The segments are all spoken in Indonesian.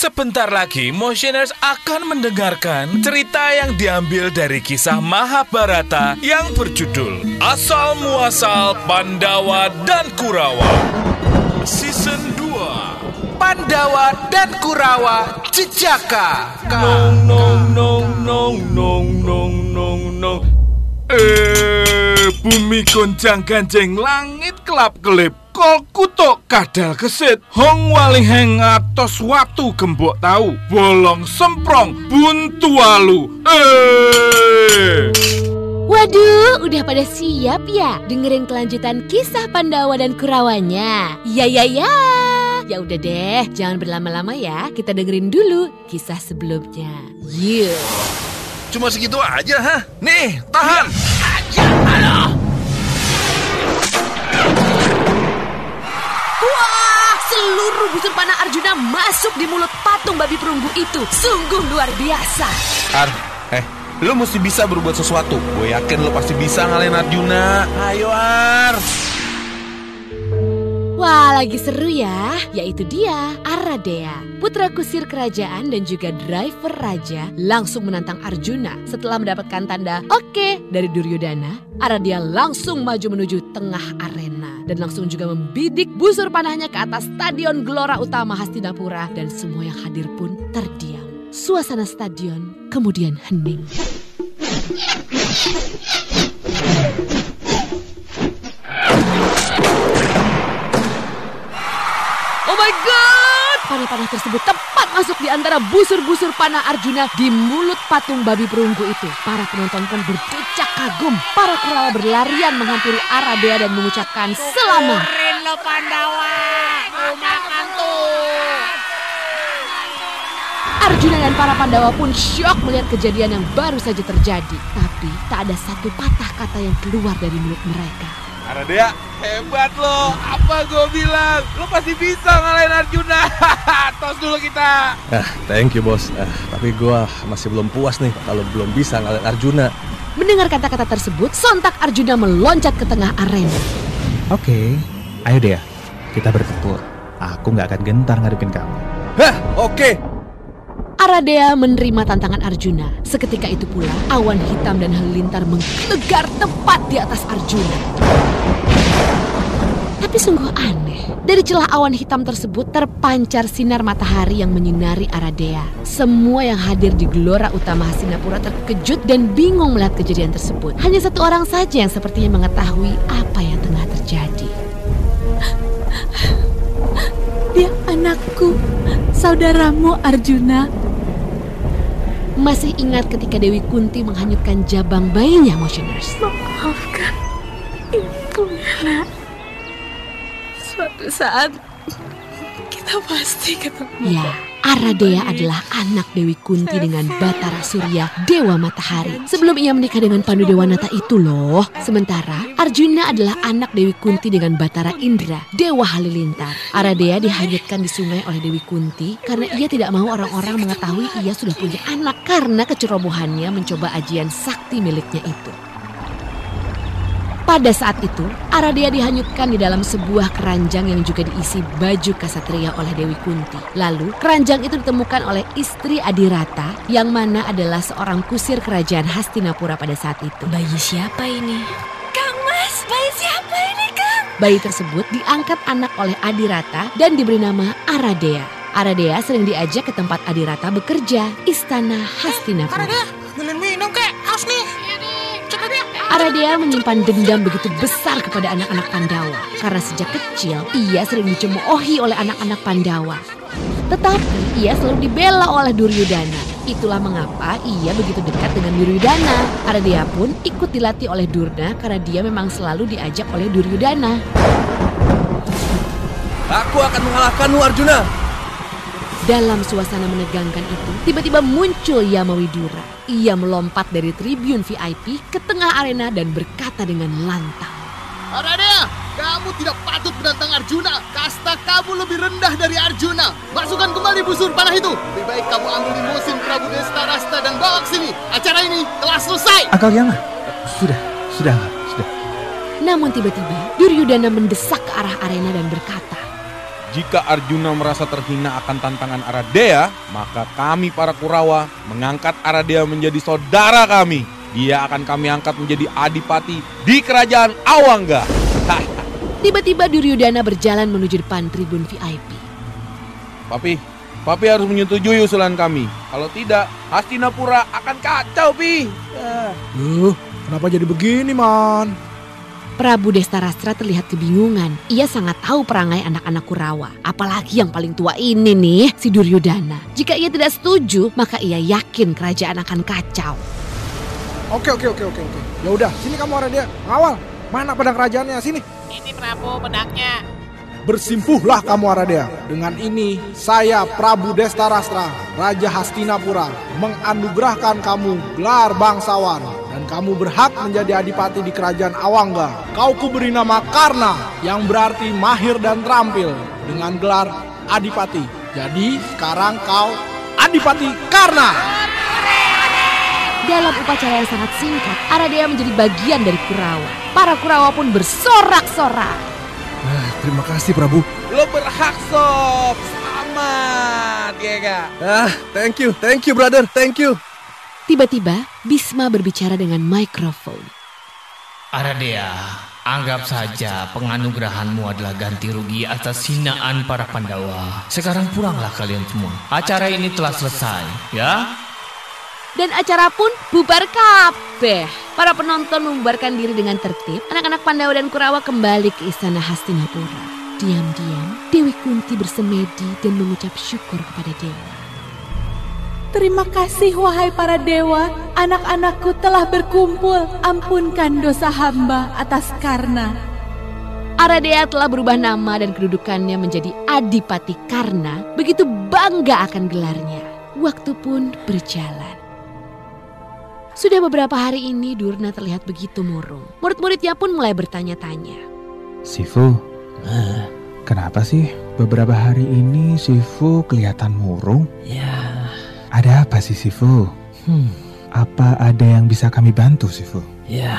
Sebentar lagi Motioners akan mendengarkan cerita yang diambil dari kisah Mahabharata yang berjudul Asal Muasal Pandawa dan Kurawa. Season 2. Pandawa dan Kurawa Jejaka. Nong nong nong nong nong nong nong nong. Eh, bumi goncang ganjeng langit kelap kelip. Kol kutuk kadal kesit Hong wali heng atos watu gembok tahu Bolong semprong buntu alu Eh Waduh, udah pada siap ya dengerin kelanjutan kisah Pandawa dan Kurawanya? Ya ya ya. Ya udah deh, jangan berlama-lama ya. Kita dengerin dulu kisah sebelumnya. Yeah. Cuma segitu aja, ha? Nih, tahan. Wah, seluruh busur panah Arjuna masuk di mulut patung babi perunggu itu. Sungguh luar biasa. Ar, eh, lu mesti bisa berbuat sesuatu. Gue yakin lu pasti bisa ngalahin Arjuna. Ayo, Ar. Wah, lagi seru ya. Yaitu dia, Aradea. Putra kusir kerajaan dan juga driver raja langsung menantang Arjuna. Setelah mendapatkan tanda oke dari Duryodhana, Aradea langsung maju menuju tengah arena. Dan langsung juga membidik busur panahnya ke atas stadion gelora utama Hastinapura. Dan semua yang hadir pun terdiam. Suasana stadion kemudian hening. Panah-panah tersebut tepat masuk di antara busur-busur panah Arjuna di mulut patung babi perunggu itu. Para penonton pun berdecak kagum. Para Kurawa berlarian menghampiri Aradea dan mengucapkan selamat. Lo Pandawa, makan tuh. Arjuna dan para Pandawa pun syok melihat kejadian yang baru saja terjadi. Tapi tak ada satu patah kata yang keluar dari mulut mereka. Aradea, hebat lo. Apa gue bilang? Lo pasti bisa ngalahin Arjuna. Tos dulu kita. Ah, thank you bos. Ah, tapi gua masih belum puas nih kalau belum bisa ngalahin Arjuna. Mendengar kata-kata tersebut, sontak Arjuna meloncat ke tengah arena. Oke, ayo deh, kita bertempur. Aku nggak akan gentar ngadepin kamu. Hah, oke. Aradea menerima tantangan Arjuna. Seketika itu pula, awan hitam dan halilintar menggelegar tepat di atas Arjuna. Tapi sungguh aneh, dari celah awan hitam tersebut terpancar sinar matahari yang menyinari Aradea. Semua yang hadir di gelora utama Hastinapura terkejut dan bingung melihat kejadian tersebut. Hanya satu orang saja yang sepertinya mengetahui apa yang tengah terjadi. Dia anakku, saudaramu Arjuna. Masih ingat ketika Dewi Kunti menghanyutkan jabang bayinya, Motioners? Maafkan ibu nak. Suatu saat kita pasti ketemu. Ya, Aradea adalah anak Dewi Kunti dengan Batara Surya, Dewa Matahari. Sebelum ia menikah dengan Pandu Dewanata itu loh. Sementara Arjuna adalah anak Dewi Kunti dengan Batara Indra, Dewa Halilintar. Aradea dihanyutkan di sungai oleh Dewi Kunti karena ia tidak mau orang-orang mengetahui ia sudah punya anak karena kecerobohannya mencoba ajian sakti miliknya itu. Pada saat itu, Aradea dihanyutkan di dalam sebuah keranjang yang juga diisi baju kasatria oleh Dewi Kunti. Lalu, keranjang itu ditemukan oleh istri Adirata yang mana adalah seorang kusir kerajaan Hastinapura pada saat itu. Bayi siapa ini? Kang Mas, bayi siapa ini Kang? Bayi tersebut diangkat anak oleh Adirata dan diberi nama Aradea. Aradea sering diajak ke tempat Adirata bekerja, istana Hastinapura. Beliin minum Aradea menyimpan dendam begitu besar kepada anak-anak Pandawa karena sejak kecil ia sering dicemoohi oleh anak-anak Pandawa. Tetapi ia selalu dibela oleh Duryodhana. Itulah mengapa ia begitu dekat dengan Duryodhana. Aradea pun ikut dilatih oleh Durna karena dia memang selalu diajak oleh Duryodhana. Aku akan mengalahkanmu, Arjuna. Dalam suasana menegangkan itu, tiba-tiba muncul Yamawidura. Ia melompat dari tribun VIP ke tengah arena dan berkata dengan lantang. Aradea, kamu tidak patut menantang Arjuna. Kasta kamu lebih rendah dari Arjuna. Masukkan kembali busur panah itu. Lebih baik kamu ambil limusin Prabu Desta Rasta dan bawa ke sini. Acara ini telah selesai. Akal jangan. Sudah, sudah, sudah. Namun tiba-tiba Duryudana mendesak ke arah arena dan berkata, Jika Arjuna merasa terhina akan tantangan Aradea, maka kami para Kurawa mengangkat Aradea menjadi saudara kami. Dia akan kami angkat menjadi adipati di kerajaan Awangga. Tiba-tiba Duryodhana berjalan menuju depan tribun VIP. Papi, Papi harus menyetujui usulan kami. Kalau tidak, Hastinapura akan kacau, Pi. Uh, kenapa jadi begini, Man? Prabu Destarastra terlihat kebingungan. Ia sangat tahu perangai anak-anak Kurawa. Apalagi yang paling tua ini nih, si Duryodhana. Jika ia tidak setuju, maka ia yakin kerajaan akan kacau. Oke, oke, oke, oke, oke. Ya udah, sini kamu Aradia. Ngawal. Mana pedang kerajaannya? Sini. Ini Prabu pedangnya. Bersimpuhlah kamu Aradea. Dengan ini, saya Prabu Destarastra, Raja Hastinapura, menganugerahkan kamu gelar bangsawan. Kamu berhak menjadi adipati di kerajaan Awangga. Kau kuberi nama Karna, yang berarti mahir dan terampil, dengan gelar adipati. Jadi, sekarang kau adipati Karna. Dalam upacara yang sangat singkat, Aradea menjadi bagian dari Kurawa. Para Kurawa pun bersorak-sorak. Ah, terima kasih Prabu. Lo berhak, Sob. Selamat, ya? Ah, thank you, thank you brother, thank you. Tiba-tiba, Bisma berbicara dengan mikrofon. Aradea, anggap saja penganugerahanmu adalah ganti rugi atas hinaan para Pandawa. Sekarang pulanglah kalian semua. Acara ini telah selesai, ya? Dan acara pun bubar kabeh. Para penonton membubarkan diri dengan tertib. Anak-anak Pandawa dan Kurawa kembali ke istana Hastinapura. Diam-diam, Dewi Kunti bersemedi dan mengucap syukur kepada Dewa. Terima kasih wahai para dewa, anak-anakku telah berkumpul. Ampunkan dosa hamba atas karna. Aradea telah berubah nama dan kedudukannya menjadi Adipati Karna. Begitu bangga akan gelarnya. Waktu pun berjalan. Sudah beberapa hari ini Durna terlihat begitu murung. Murid-muridnya pun mulai bertanya-tanya. Sifu, kenapa sih beberapa hari ini Sifu kelihatan murung? Ya, Ada apa sih Sifu? hmm, Apa ada yang bisa kami bantu Sifu? ya,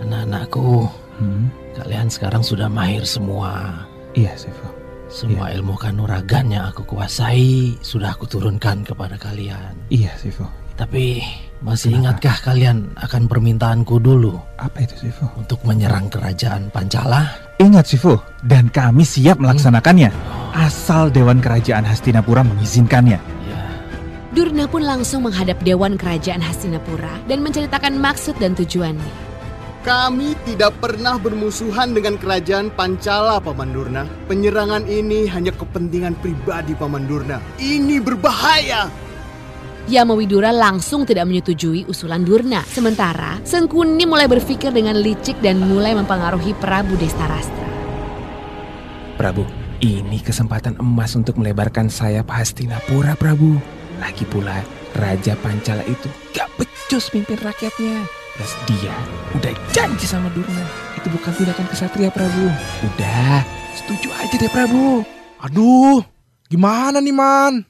anak-anakku, Hmm? kalian sekarang sudah mahir semua. Iya Sifu. Semua ilmu kanuragan yang aku kuasai sudah aku turunkan kepada kalian. Iya Sifu. Tapi masih ingatkah kalian akan permintaanku dulu Apa itu Sifu? untuk menyerang kerajaan Pancala? Ingat Sifu, dan kami siap melaksanakannya. Asal Dewan Kerajaan Hastinapura mengizinkannya. Durna pun langsung menghadap Dewan Kerajaan Hastinapura dan menceritakan maksud dan tujuannya. Kami tidak pernah bermusuhan dengan kerajaan Pancala, Paman Durna. Penyerangan ini hanya kepentingan pribadi Paman Durna. Ini berbahaya. Yamawidura langsung tidak menyetujui usulan Durna. Sementara, Sengkuni mulai berpikir dengan licik dan mulai mempengaruhi Prabu Destarastra. Prabu, ini kesempatan emas untuk melebarkan sayap Hastinapura, Prabu. Lagi pula, Raja Pancala itu gak becus pimpin rakyatnya. Plus dia udah janji sama Durna. Itu bukan tindakan kesatria, Prabu. Udah, setuju aja deh, Prabu. Aduh, gimana nih, Man?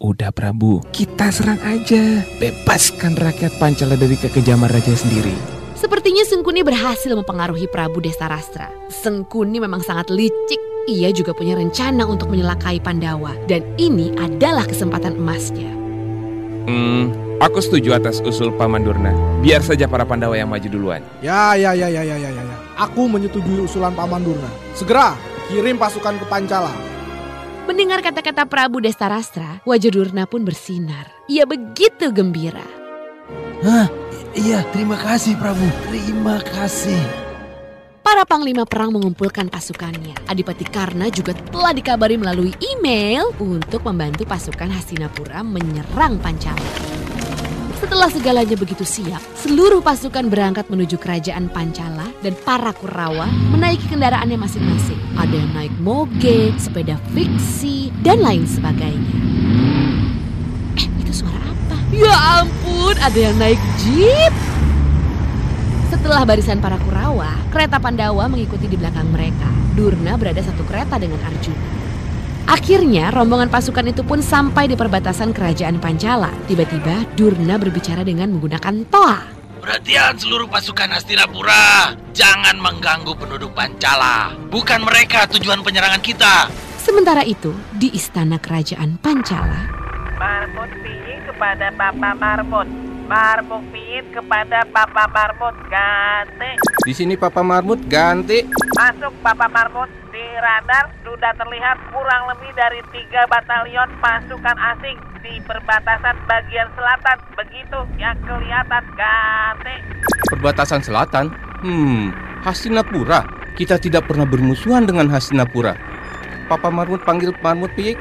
Udah, Prabu. Kita serang aja. Bebaskan rakyat Pancala dari kekejaman raja sendiri. Sepertinya Sengkuni berhasil mempengaruhi Prabu Destarastra. Sengkuni memang sangat licik. Ia juga punya rencana untuk menyelakai Pandawa. Dan ini adalah kesempatan emasnya. Hmm, aku setuju atas usul Paman Durna. Biar saja para Pandawa yang maju duluan. Ya, ya, ya, ya, ya, ya, ya. Aku menyetujui usulan Paman Durna. Segera kirim pasukan ke Pancala. Mendengar kata-kata Prabu Destarastra, wajah Durna pun bersinar. Ia begitu gembira. Hah? Iya, terima kasih Prabu. Terima kasih. Para panglima perang mengumpulkan pasukannya. Adipati Karna juga telah dikabari melalui email untuk membantu pasukan Hastinapura menyerang Pancala. Setelah segalanya begitu siap, seluruh pasukan berangkat menuju kerajaan Pancala dan para Kurawa menaiki kendaraannya masing-masing. Ada yang naik moge, sepeda fiksi, dan lain sebagainya. Eh, itu suara apa? Ya ampun, ada yang naik jeep. Setelah barisan para Kurawa, kereta Pandawa mengikuti di belakang mereka. Durna berada satu kereta dengan Arjuna. Akhirnya rombongan pasukan itu pun sampai di perbatasan kerajaan Pancala. Tiba-tiba Durna berbicara dengan menggunakan toa. Perhatian seluruh pasukan Hastinapura, jangan mengganggu penduduk Pancala. Bukan mereka tujuan penyerangan kita. Sementara itu, di istana kerajaan Pancala, Marmut piing kepada Papa Marmut. Marmut piing kepada Papa Marmut. Ganti. Di sini Papa Marmut ganti. Masuk Papa Marmut. Di radar sudah terlihat kurang lebih dari tiga batalion pasukan asing di perbatasan bagian selatan. Begitu yang kelihatan. Ganti. Perbatasan selatan? Hmm, Hastinapura. Kita tidak pernah bermusuhan dengan Hastinapura. Papa Marmut panggil Marmut Piik.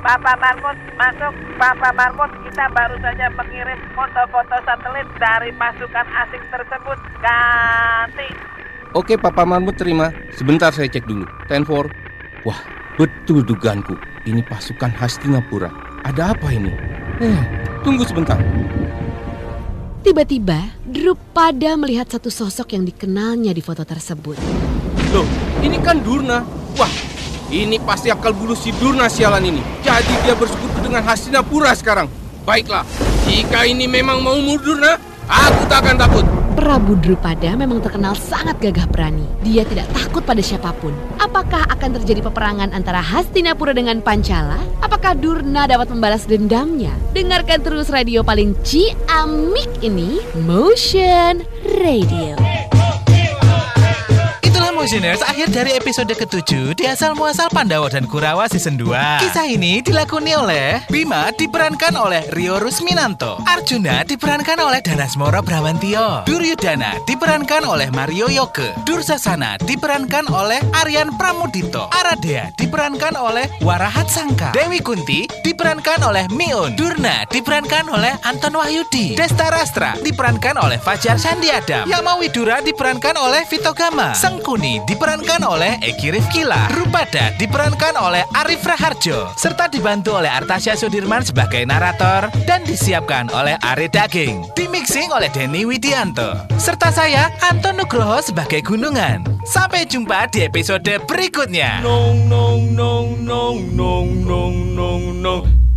Papa Marmut, masuk. Papa Marmut, kita baru saja mengirim foto-foto satelit dari pasukan asing tersebut. Ganti. Oke, Papa Marmut terima. Sebentar saya cek dulu. Tenfor. Wah, betul dugaanku. Ini pasukan Hastinapura. Ada apa ini? Eh, tunggu sebentar. tiba-tiba Drupada melihat satu sosok yang dikenalnya di foto tersebut. Loh, ini kan Durna. Wah, ini pasti akal bulu si Durna sialan ini. Jadi dia bersekutu dengan Hastinapura sekarang. Baiklah, jika ini memang mau Durna, aku tak akan takut. Prabu Drupada memang terkenal sangat gagah berani. Dia tidak takut pada siapa pun. Apakah akan terjadi peperangan antara Hastinapura dengan Pancala? Apakah Durna dapat membalas dendamnya? Dengarkan terus radio paling ciamik ini, Motion Radio. Motioners akhir dari episode ke-7 di asal muasal Pandawa dan Kurawa season 2. Kisah ini dilakoni oleh Bima diperankan oleh Rio Rusminanto, Arjuna diperankan oleh Danasmoro Bramantio, Duryudana diperankan oleh Mario Yoke, Dursasana diperankan oleh Aryan Pramudito, Aradea diperankan oleh Warahat Sangka, Dewi Kunti diperankan oleh Miun, Durna diperankan oleh Anton Wahyudi, Desta Rastra diperankan oleh Fajar Sandi Adam, Yama Widura diperankan oleh Vito Gama, Sengkuni diperankan oleh Eki Rifkila, Rupada diperankan oleh Arif Raharjo, serta dibantu oleh Artasya Sudirman sebagai narator dan disiapkan oleh Ari Daging. Dimixing oleh Denny Widianto, serta saya Anton Nugroho sebagai Gunungan. Sampai jumpa di episode berikutnya. Nong nong nong nong nong nong nong nong